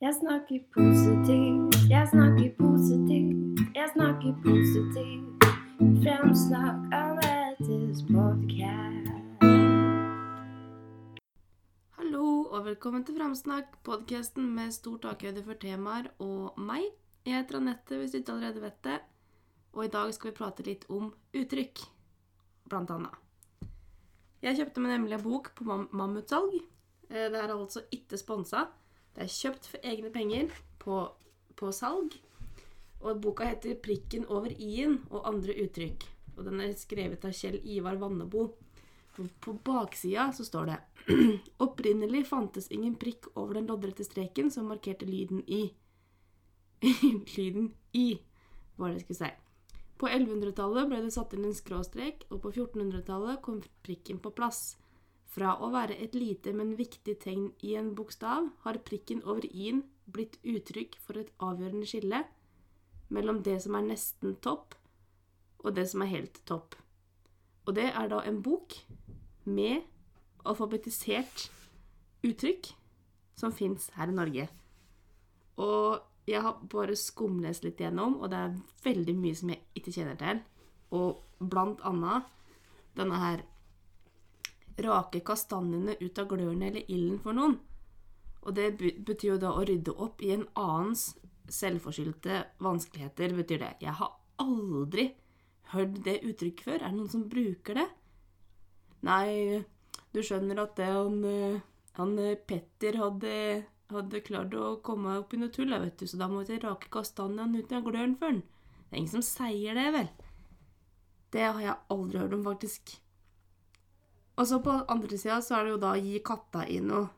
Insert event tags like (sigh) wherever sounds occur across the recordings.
Jeg snakker positivt, jeg snakker positivt, jeg snakker positivt. Fremsnakk Anettes podkast. Hallo og velkommen til Fremsnakk, podkasten med stor takhøyde for temaer og meg. Jeg heter Anette, hvis du ikke allerede vet det. Og i dag skal vi prate litt om uttrykk, blant annet. Jeg kjøpte meg nemlig en bok på mam mammutsalg. Eh, Det er altså ikke sponsa. Det er kjøpt for egne penger på, på salg. Og boka heter 'Prikken over i-en og andre uttrykk'. Og den er skrevet av Kjell Ivar Vannebo. På- baksida så står det (clears throat) Opprinnelig fantes ingen prikk over den loddrette streken som markerte lyden i. (laughs) lyden i, var det jeg skulle si. På 1100-tallet ble det satt inn en skråstrek, og på 1400-tallet kom prikken på plass. Fra å være et lite, men viktig tegn i en bokstav, har prikken over i-en blitt uttrykk for et avgjørende skille mellom det som er nesten topp, og det som er helt topp. Og det er da en bok med alfabetisert uttrykk som fins her i Norge. Og jeg har bare skumlest litt gjennom, og det er veldig mye som jeg ikke kjenner til. Og blant annet denne her Rake kastanjene ut av glørne eller ilden for noen. Og det betyr jo da å rydde opp i en annens selvforskyldte vanskeligheter, betyr det. Jeg har aldri hørt det uttrykket før. Er det noen som bruker det? Nei, du skjønner at det han, han Petter hadde, hadde klart å komme opp i noe tull, vet du, så da måtte jeg rake kastanjene ut av gløren for han. Det er ingen som sier det, vel? Det har jeg aldri hørt om, faktisk. Og så på andre sida så er det jo da å gi katta i noe.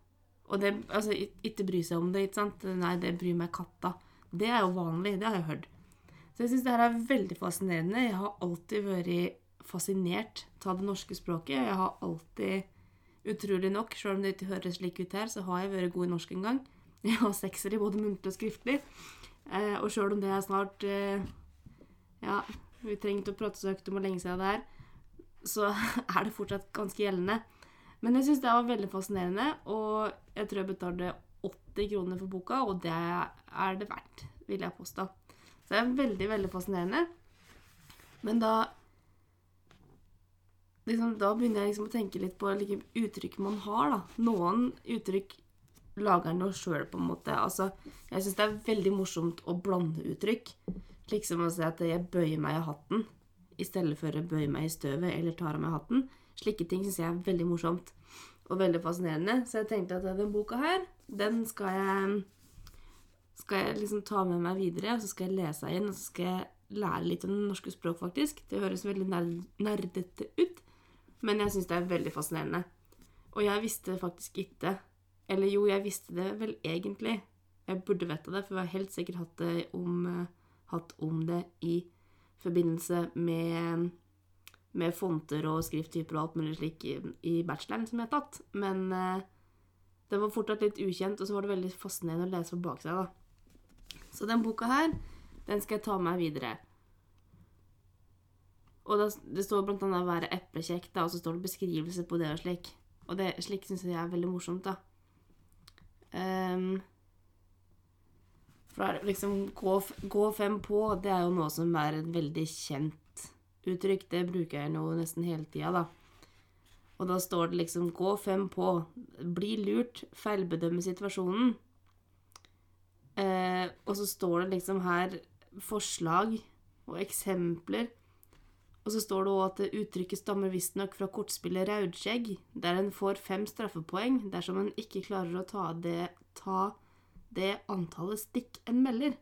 Og det, altså, ikke bry seg om det, ikke sant? Nei, det bryr meg katta. Det er jo vanlig, det har jeg hørt. Så jeg syns det her er veldig fascinerende. Jeg har alltid vært fascinert av det norske språket. Jeg har alltid, utrolig nok, selv om det ikke høres slik ut her, så har jeg vært god i norsk en gang. Jeg har sekser i både muntlig og skriftlig. Eh, og selv om det er snart eh, Ja, vi trenger ikke å prate så høyt om hvor lenge siden det er, så (laughs) er det fortsatt ganske gjeldende. Men jeg syns det var veldig fascinerende, og jeg tror jeg betalte 80 kroner for boka, og det er det verdt, vil jeg påstå. Så det er veldig, veldig fascinerende. Men da liksom, Da begynner jeg liksom å tenke litt på like, uttrykk man har, da. Noen uttrykk lager en sjøl, på en måte. Altså, jeg syns det er veldig morsomt å blande uttrykk. Liksom å si at jeg bøyer meg i hatten i stedet for å bøye meg i støvet eller tar av meg hatten. Slike ting syns jeg er veldig morsomt og veldig fascinerende. Så jeg tenkte at den boka her, den skal jeg skal jeg liksom ta med meg videre, og så skal jeg lese inn, og så skal jeg lære litt om det norske språk, faktisk. Det høres veldig nerdete ut, men jeg syns det er veldig fascinerende. Og jeg visste faktisk ikke Eller jo, jeg visste det vel egentlig. Jeg burde vite det, for jeg har helt sikkert hatt, om, hatt om det i forbindelse med, med fonter og skrifttyper og alt mulig slik i, i bacheloren som jeg har tatt. Men eh, det var fortsatt litt ukjent, og så var det veldig fascinerende å lese på baksida, da. Så den boka her, den skal jeg ta med meg videre. Og det, det står blant annet 'være eplekjekk', og så står det beskrivelse på det og slik. Og det, slik syns jeg er veldig morsomt, da. For liksom gå, 'gå fem på', det er jo noe som er et veldig kjent uttrykk. Det bruker jeg nå nesten hele tida, da. Og da står det liksom 'gå fem på', 'bli lurt', 'feilbedømme situasjonen'. Eh, og så står det liksom her forslag og eksempler. Og så står det òg at uttrykket stammer visstnok fra kortspillet Raudskjegg, der en får fem straffepoeng dersom en ikke klarer å ta det, ta det antallet stikk en melder.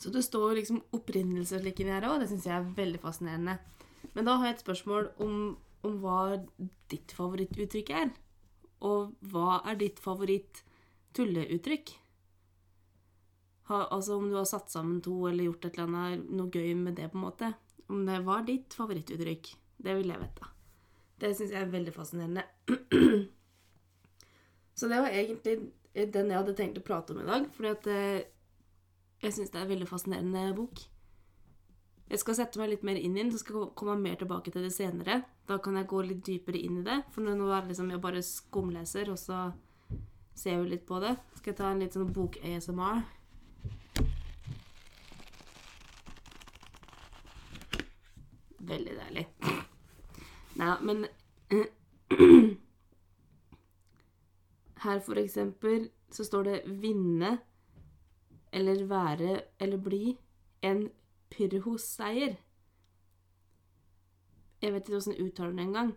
Så det står liksom opprinnelse her òg. Det syns jeg er veldig fascinerende. Men da har jeg et spørsmål om, om hva ditt favorittuttrykk er. Og hva er ditt favoritt-tulleuttrykk? Altså om du har satt sammen to eller gjort et eller annet noe gøy med det, på en måte. Om det var ditt favorittuttrykk. Det vil jeg vite. Det syns jeg er veldig fascinerende. (clears throat) Så det var egentlig den jeg hadde tenkt å prate om i dag. Fordi at eh, jeg syns det er en veldig fascinerende bok. Jeg skal sette meg litt mer inn i den, så skal jeg komme mer tilbake til det senere. Da kan jeg gå litt dypere inn i det. For nå er det liksom jeg bare skumleser, og så ser jo litt på det. Skal jeg ta en litt sånn bok-ASMR? Veldig deilig. Nei, men (clears throat) Her for eksempel så står det 'vinne' eller 'være' eller 'bli' en pyrrhos-seier. Jeg vet ikke åssen jeg uttaler det engang.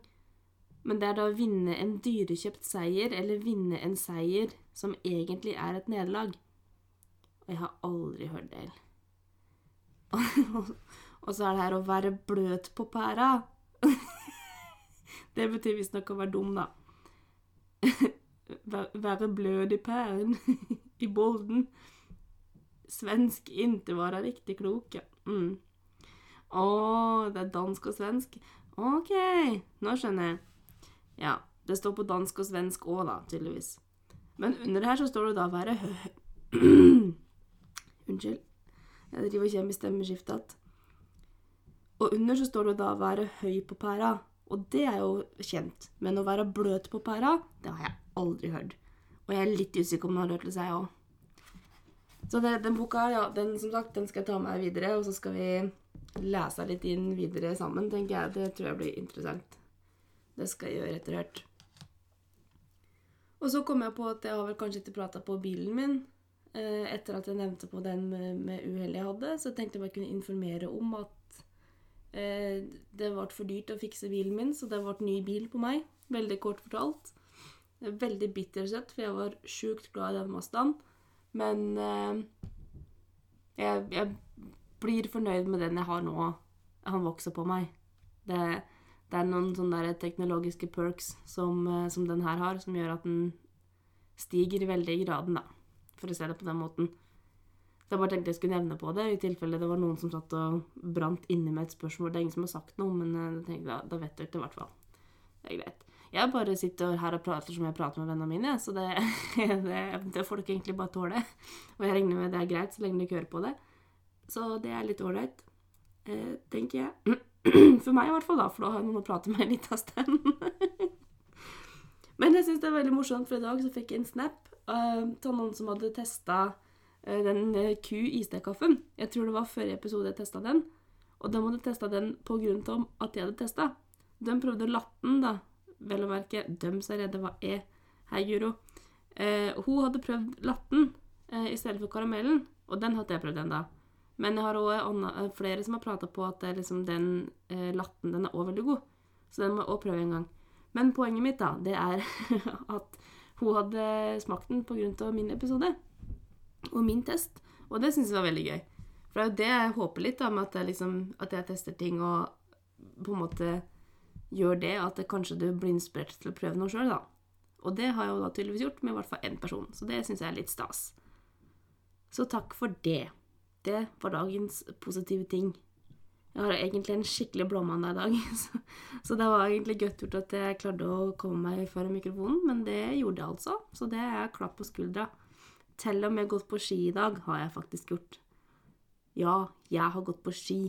Men det er da vinne en dyrekjøpt seier, eller vinne en seier som egentlig er et nederlag. Og jeg har aldri hørt det. (laughs) Og så er det her å være bløt på pæra. (laughs) Det betyr visstnok å være dum, da. (laughs) Væ- Være blød i pæren. (laughs) I bolden. Svensk inte vara riktig klok, ja. Mm. Å, det er dansk og svensk. Ok, nå skjønner jeg. Ja, det står på dansk og svensk òg, da, tydeligvis. Men under her så står det da være hø... (clears throat) Unnskyld. Jeg driver og kommer i stemmeskiftet igjen. Og under så står det da være høy på pæra. Og det er jo kjent. Men å være bløt på pæra, det har jeg aldri hørt. Og jeg er litt usikker om den har hørt det seg òg. Så det, den boka ja, den, som sagt, den skal jeg ta med videre, og så skal vi lese litt inn videre sammen, tenker jeg. Det tror jeg blir interessant. Det skal jeg gjøre etter hvert. Og så kom jeg på at jeg har vel kanskje ikke prata på bilen min eh, etter at jeg nevnte på den med, med uhellet jeg hadde, så jeg tenkte jeg bare kunne informere om at eh, det ble for dyrt å fikse bilen min, så det ble ny bil på meg. Veldig kort fortalt. Veldig bittersøtt, for jeg var sjukt glad i den Mazdaen. Men eh, jeg, jeg blir fornøyd med den jeg har nå. Han vokser på meg. Det, det er noen sånne teknologiske perks som, eh, som den her har, som gjør at den stiger veldig i graden, da. For å se det på den måten. Så jeg bare tenkte jeg skulle nevne på det, i tilfelle det var noen som satt og brant inne med et spørsmål. Det er ingen som har sagt noe, men eh, jeg tenkte, da, da vet dere det i hvert fall. Det er greit. Jeg bare sitter her og prater som jeg prater med vennene mine, så det, (laughs) det, det får dere egentlig bare tåle. Og jeg regner med det er greit så lenge dere hører på det. Så det er litt ålreit, eh, tenker jeg. (clears throat) For meg i hvert fall, da, for da har jeg noen å prate med litt av stemmen. (laughs) Men jeg syns det er veldig morsomt, for i dag så fikk jeg en snap uh, noen som hadde testa den uh, Q-istekaffen. Jeg tror det var forrige episode jeg testa den. Og de hadde testa den på grunn av at jeg hadde testa. De prøvde latten, da. Vel å merke, som er redde, hva er Hei, Guro. Eh, hun hadde prøvd latten eh, i stedet for karamellen, og den hadde jeg prøvd ennå. Men jeg har òg flere som har prata på at er liksom den eh, latten den er òg veldig god. Så den må jeg òg prøve en gang. Men poenget mitt da, det er (laughs) at hun hadde smakt den av min episode og min test. Og det syns jeg var veldig gøy. For det er jo det jeg håper litt, da, med at jeg, liksom, at jeg tester ting og på en måte gjør det at det kanskje du blir inspirert til å prøve noe sjøl, da. Og det har jeg jo da tydeligvis gjort med i hvert fall én person, så det syns jeg er litt stas. Så takk for det. Det var dagens positive ting. Jeg har egentlig en skikkelig blåmandag i dag, (laughs) så, så det var egentlig godt gjort at jeg klarte å komme meg foran mikrofonen, men det gjorde jeg altså, så det er klapp på skuldra. Til og med gått på ski i dag har jeg faktisk gjort. Ja, jeg har gått på ski.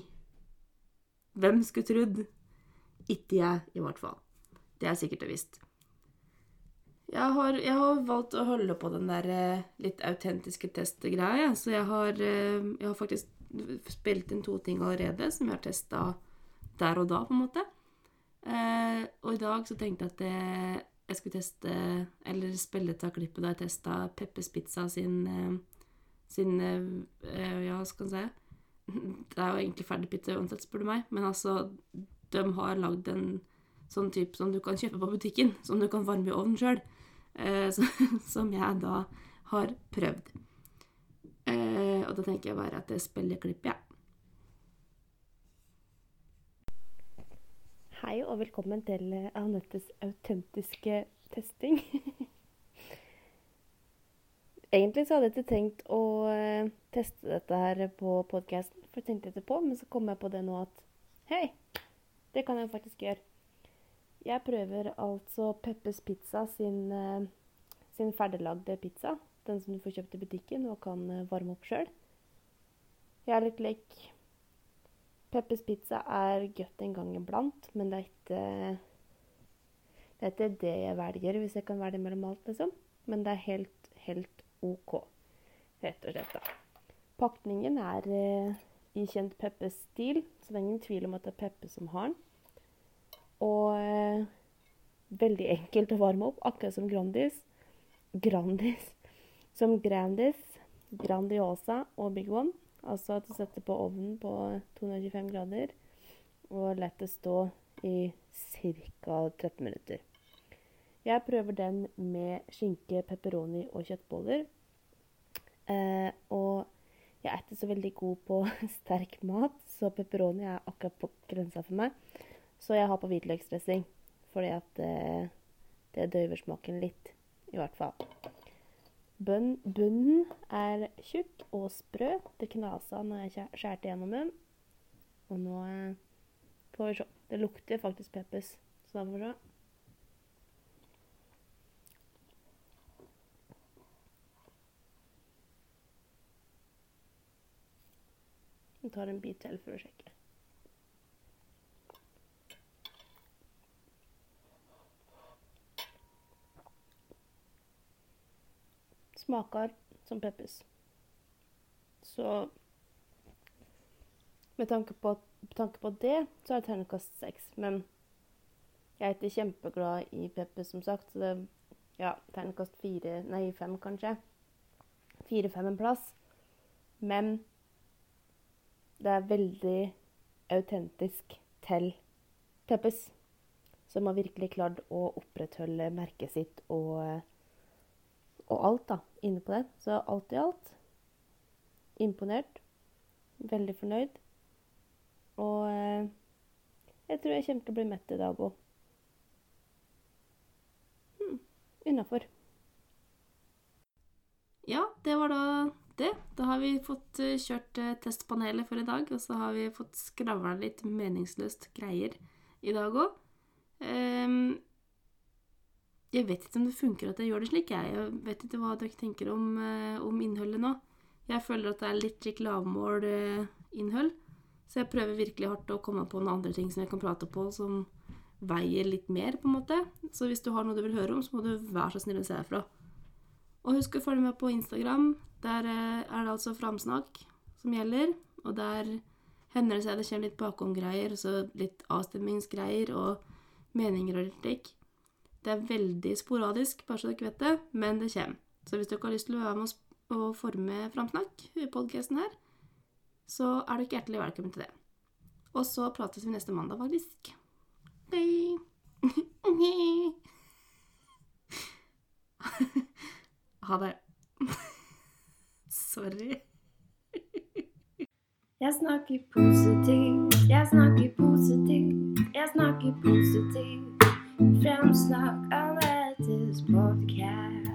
Hvem skulle trodd? Ikke jeg, i hvert fall. Det er sikkert og visst. Jeg har, jeg har valgt å holde på den der eh, litt autentiske testgreia, så jeg har, eh, jeg har faktisk spilt inn to ting allerede som jeg har testa der og da, på en måte. Eh, og i dag så tenkte jeg at jeg, skulle teste, eller spille til klippet da jeg testa Peppes Pizza sin, sin Ja, hva skal en si? (laughs) Det er jo egentlig ferdig pizza uansett, spør du meg, men altså de har lagd en sånn type som du kan kjøpe på butikken, som du kan varme i ovnen sjøl, eh, (laughs) som jeg da har prøvd. Eh, og da tenker jeg bare at det spiller klipp, jeg. Ja. Hei og velkommen til Anettes autentiske testing. (laughs) Egentlig så hadde jeg ikke tenkt å eh, teste dette her på podkasten, for jeg tenkte etterpå, men så kom jeg på det nå at hei, det kan jeg faktisk gjøre. Jeg prøver altså Peppes Pizza sin, eh, sin ferdiglagde pizza. Den som du får kjøpt i butikken og kan eh, varme opp sjøl. Jeg er litt lek. Peppes Pizza er godt en gang iblant, men det er ikke Det er ikke det jeg velger hvis jeg kan velge mellom alt, liksom. men det er helt, helt OK, rett og slett. da. Pakningen er eh, i kjent Peppes-stil, så det er ingen tvil om at det er Peppe som har den. Og eh, veldig enkelt å varme opp, akkurat som Grandis. Grandis. Som Grandis, Grandiosa og Big One. Altså at du setter på ovnen på 225 grader og lar det stå i ca. 13 minutter. Jeg prøver den med skinke, pepperoni og kjøttboller. Eh, og jeg er ikke så veldig god på (laughs) sterk mat, så pepperoni er akkurat på grensa for meg. Så jeg har på hvitløksdressing, fordi at det, det døyver smaken litt, i hvert fall. Bønn, bunnen er tjukk og sprø. Det knasa når jeg skjærte gjennom den. Og nå eh, får vi se. Det lukter faktisk peppers, så da får vi se. Jeg tar en bit til for å sjekke. Smaker som peppers. Så med tanke på, tanke på det, så er det terningkast seks. Men jeg er ikke kjempeglad i peppers, som sagt. Så det ja, terningkast fire Nei, fem, kanskje. Fire-fem en plass. Men det er veldig autentisk til Peppes. Som har virkelig klart å opprettholde merket sitt og, og alt da, inne på det. Så alt i alt imponert. Veldig fornøyd. Og eh, jeg tror jeg kommer til å bli mett i dag òg. Hmm, Innafor. Ja, det var da det. Da har vi fått eh, kjørt eh, testpanelet for i dag, og så har vi fått skravla litt meningsløst greier i dag òg. jeg vet ikke om det funker at jeg gjør det slik, jeg. Jeg vet ikke hva dere tenker om, eh, om innholdet nå. Jeg føler at det er litt slik lavmål-innhold, så jeg prøver virkelig hardt å komme på noen andre ting som jeg kan prate på, som veier litt mer, på en måte. Så hvis du har noe du vil høre om, så må du være så snill å se ifra. Og husk å følge med på Instagram. Der er det altså framsnakk som gjelder. Og der hender det seg det kommer litt bakomgreier, så litt avstemmingsgreier og meninger og slik. Det er veldig sporadisk, bare så dere vet det, men det kommer. Så hvis dere har lyst til å være med og forme Framsnakk podkasten her, så er dere hjertelig velkommen til det. Og så prates vi neste mandag, faktisk. Hei. (laughs) Ha det. Sorry. Jeg snakker positivt, jeg snakker positivt, jeg snakker positivt. Fremsnakk av Mettes podkast.